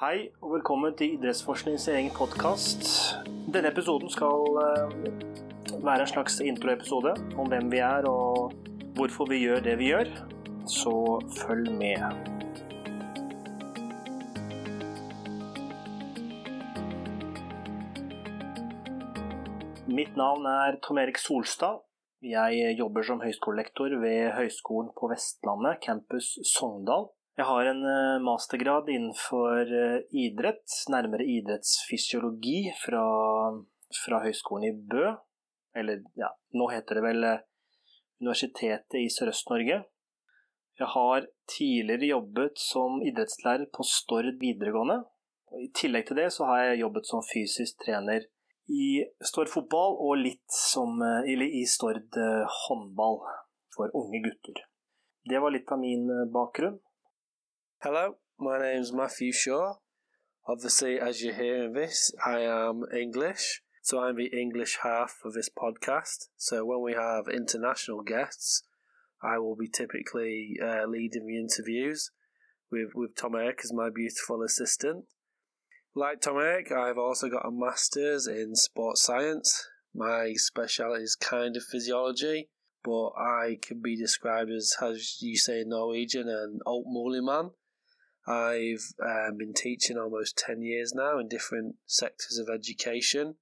Hei og velkommen til Idrettsforsknings egen podkast. Denne episoden skal eh, være en slags introepisode om hvem vi er og hvorfor vi gjør det vi gjør. Så følg med. Mitt navn er Tom Erik Solstad. Jeg jobber som høyskolelektor ved Høgskolen på Vestlandet, campus Sogndal. Jeg har en eh, mastergrad innenfor eh, idrett, nærmere idrettsfysiologi, fra, fra Høgskolen i Bø. Eller ja, nå heter det vel eh, Universitetet i Sørøst-Norge. Jeg har tidligere jobbet som idrettslærer på Stord videregående. I tillegg til det så har jeg jobbet som fysisk trener i Stord fotball og litt som, i Stord håndball for unge gutter. Det var litt av min bakgrunn. Hello, my name's Matthew Shaw. Obviously, as you're hearing this, I am English, so I'm the English half of this podcast. So when we have international guests, I will be typically uh, leading the interviews with, with Tom Erik as my beautiful assistant. Like Tom Erik, I've also got a master's in sports science. My speciality is kind of physiology, but I can be described as, as you say in Norwegian, an alt man. I've um, been teaching almost 10 years now in different sectors of education,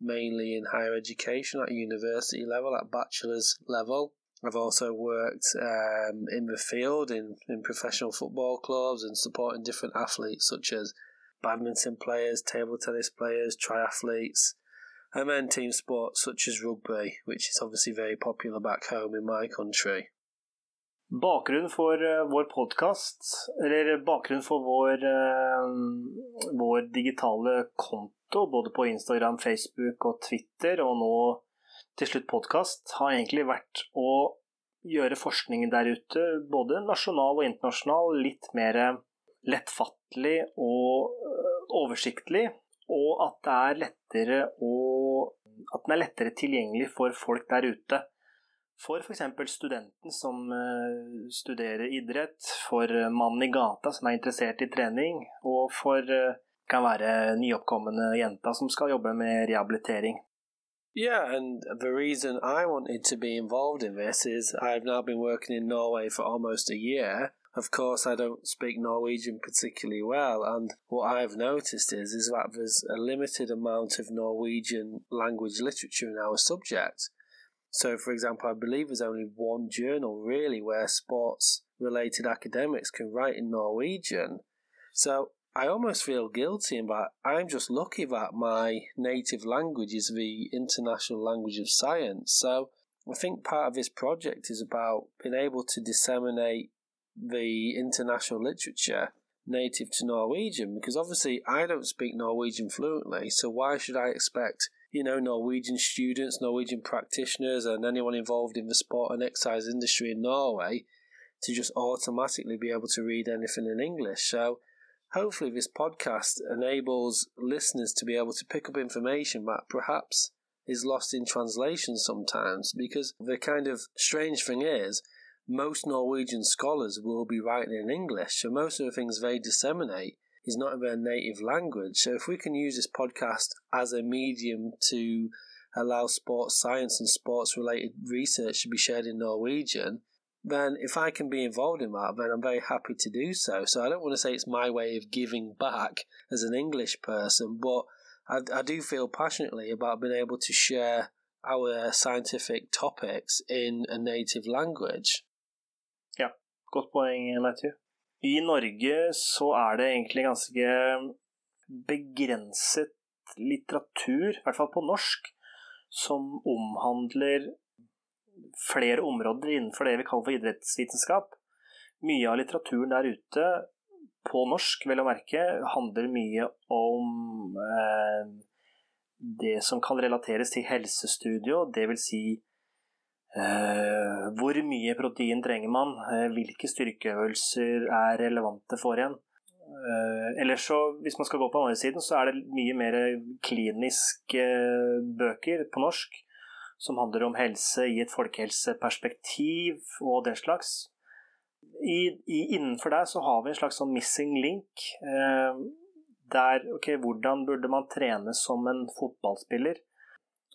mainly in higher education at university level, at bachelor's level. I've also worked um, in the field in, in professional football clubs and supporting different athletes such as badminton players, table tennis players, triathletes, and then team sports such as rugby, which is obviously very popular back home in my country. Bakgrunnen for uh, vår podkast, eller bakgrunnen for vår, vår, digitale konto, både på Instagram, Facebook og Twitter, og nå til slutt podkast, har egentlig vært å gjøre forskningen der ute, både nasjonal og internasjonal, litt mer lettfattelig og uh, oversiktlig, og at er lettere å At den er lettere tilgjengelig for folk der ute for f.eks. studenten som eh, studerer idrett, for eh, mannen i gata som er interessert i trening, og for eh, kan være nyoppkommende jenta som skal jobbe med rehabilitering. Yeah, and the reason I wanted to be involved in this is I've now been working in Norway for almost a year. Of course, I don't speak Norwegian particularly well, and what I've noticed is is that there's a limited amount of Norwegian language literature in our subject. So, for example, I believe there's only one journal really where sports related academics can write in Norwegian. So, I almost feel guilty that I'm just lucky that my native language is the international language of science. So, I think part of this project is about being able to disseminate the international literature native to Norwegian because obviously I don't speak Norwegian fluently, so why should I expect you know, Norwegian students, Norwegian practitioners, and anyone involved in the sport and exercise industry in Norway to just automatically be able to read anything in English. So, hopefully, this podcast enables listeners to be able to pick up information that perhaps is lost in translation sometimes. Because the kind of strange thing is, most Norwegian scholars will be writing in English, so most of the things they disseminate is not in their native language. So if we can use this podcast as a medium to allow sports science and sports related research to be shared in Norwegian, then if I can be involved in that, then I'm very happy to do so. So I don't want to say it's my way of giving back as an English person, but I, I do feel passionately about being able to share our scientific topics in a native language. Yeah, good point, Matthew. I Norge så er det egentlig ganske begrenset litteratur, i hvert fall på norsk, som omhandler flere områder innenfor det vi kaller for idrettsvitenskap. Mye av litteraturen der ute, på norsk vel å merke, handler mye om eh, det som kan relateres til helsestudio, dvs. Si hvor mye protein trenger man? Eh, hvilke styrkeøvelser er relevante for en? Eh, ellers så, hvis man skal gå på andre siden, så er det mye mer kliniske bøker på norsk som handler om helse i et folkehelseperspektiv og den slags. I, i, innenfor der så har vi en slags sånn missing link. der ok, hvordan burde man trene som en fotballspiller?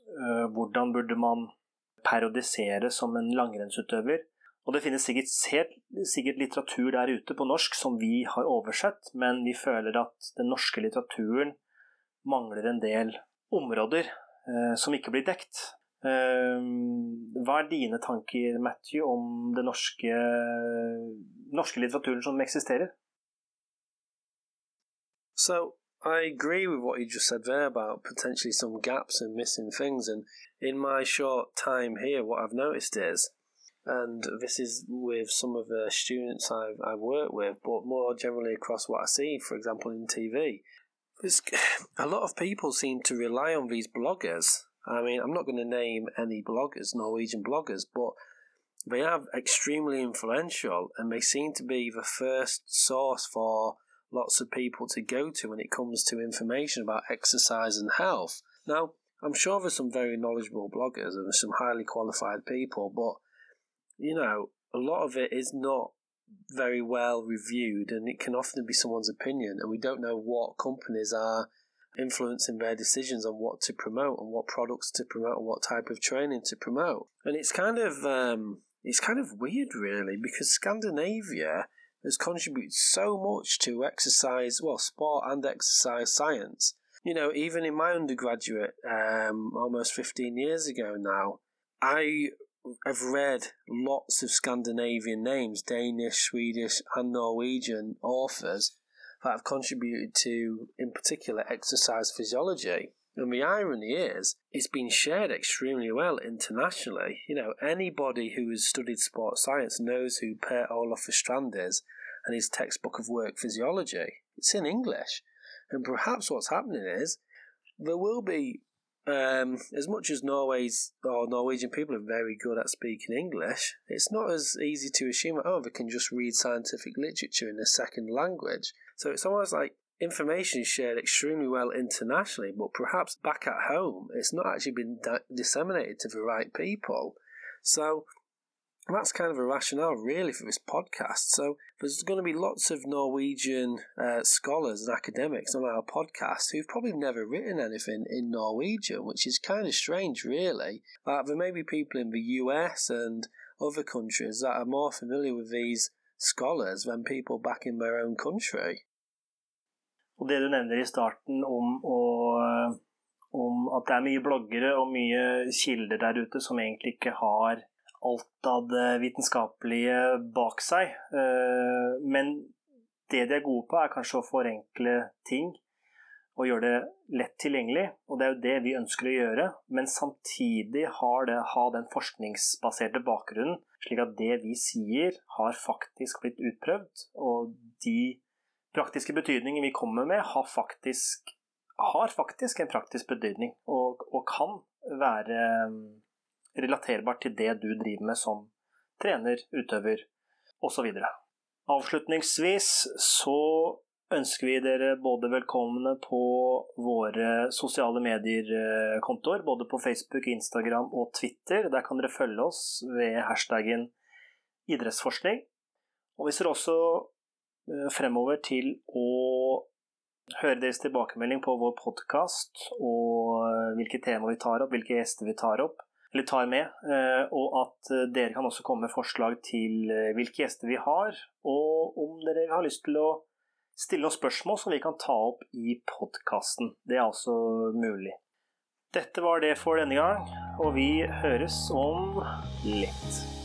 Eh, hvordan burde man parodisere som en langrennsutøver? Og det finnes sikkert, sikkert, litteratur der ute på norsk som vi har oversett, men vi føler at den norske litteraturen mangler en del områder eh, som ikke blir dekt. Eh, hva er dine tanker, Matthew, om den norske, norske litteraturen som eksisterer? So I agree with what you just said there about potentially some gaps and missing things. And in my short time here, what I've noticed is and this is with some of the students I've, I've worked with, but more generally across what I see, for example, in TV. There's, a lot of people seem to rely on these bloggers. I mean, I'm not going to name any bloggers, Norwegian bloggers, but they are extremely influential and they seem to be the first source for lots of people to go to when it comes to information about exercise and health. Now, I'm sure there's some very knowledgeable bloggers and some highly qualified people, but you know, a lot of it is not very well reviewed and it can often be someone's opinion and we don't know what companies are influencing their decisions on what to promote and what products to promote and what type of training to promote and it's kind of um, it's kind of weird really because Scandinavia has contributed so much to exercise well sport and exercise science you know even in my undergraduate um, almost 15 years ago now I I've read lots of Scandinavian names, Danish, Swedish, and Norwegian authors that have contributed to, in particular, exercise physiology. And the irony is, it's been shared extremely well internationally. You know, anybody who has studied sports science knows who Per Olof Åstrand is and his textbook of work physiology. It's in English. And perhaps what's happening is there will be um, as much as Norway's or Norwegian people are very good at speaking English, it's not as easy to assume oh they can just read scientific literature in a second language. So it's almost like information is shared extremely well internationally, but perhaps back at home it's not actually been disseminated to the right people. So that's kind of a rationale, really, for this podcast. So, there's going to be lots of Norwegian uh, scholars and academics on our podcast who've probably never written anything in Norwegian, which is kind of strange, really. But there may be people in the US and other countries that are more familiar with these scholars than people back in their own country. Og det du nevner i starten om, og, om at det er mye bloggere og mye kilder der ute som egentlig ikke har alt av det vitenskapelige bak seg. Eh, men det de er gode på, er kanskje å forenkle ting og gjøre det lett tilgjengelig. Og det er jo det vi ønsker å gjøre, men samtidig har det, ha den forskningsbaserte bakgrunnen, slik at det vi sier, har faktisk blitt utprøvd. Og de praktiske betydninger vi kommer med, har faktisk, har faktisk en praktisk betydning, og, og kan være relaterbart til det du driver med som trener, utøver osv. Avslutningsvis så ønsker vi dere både velkomne på våre sosiale medier-kontoer, både på Facebook, Instagram og Twitter. Der kan dere følge oss ved hashtaggen idrettsforskning. Og hvis dere også fremover til å høre deres tilbakemelding på vår podkast og eh, hvilke tema vi tar opp, hvilke gjester vi tar opp, eller tar med. Eh, og at eh, dere kan også komme med forslag til eh, hvilke gjester vi har, og om dere har lyst til å stille noen spørsmål som vi kan ta opp i podkasten. Det er altså mulig. Dette var det for denne gang, og vi høres om litt.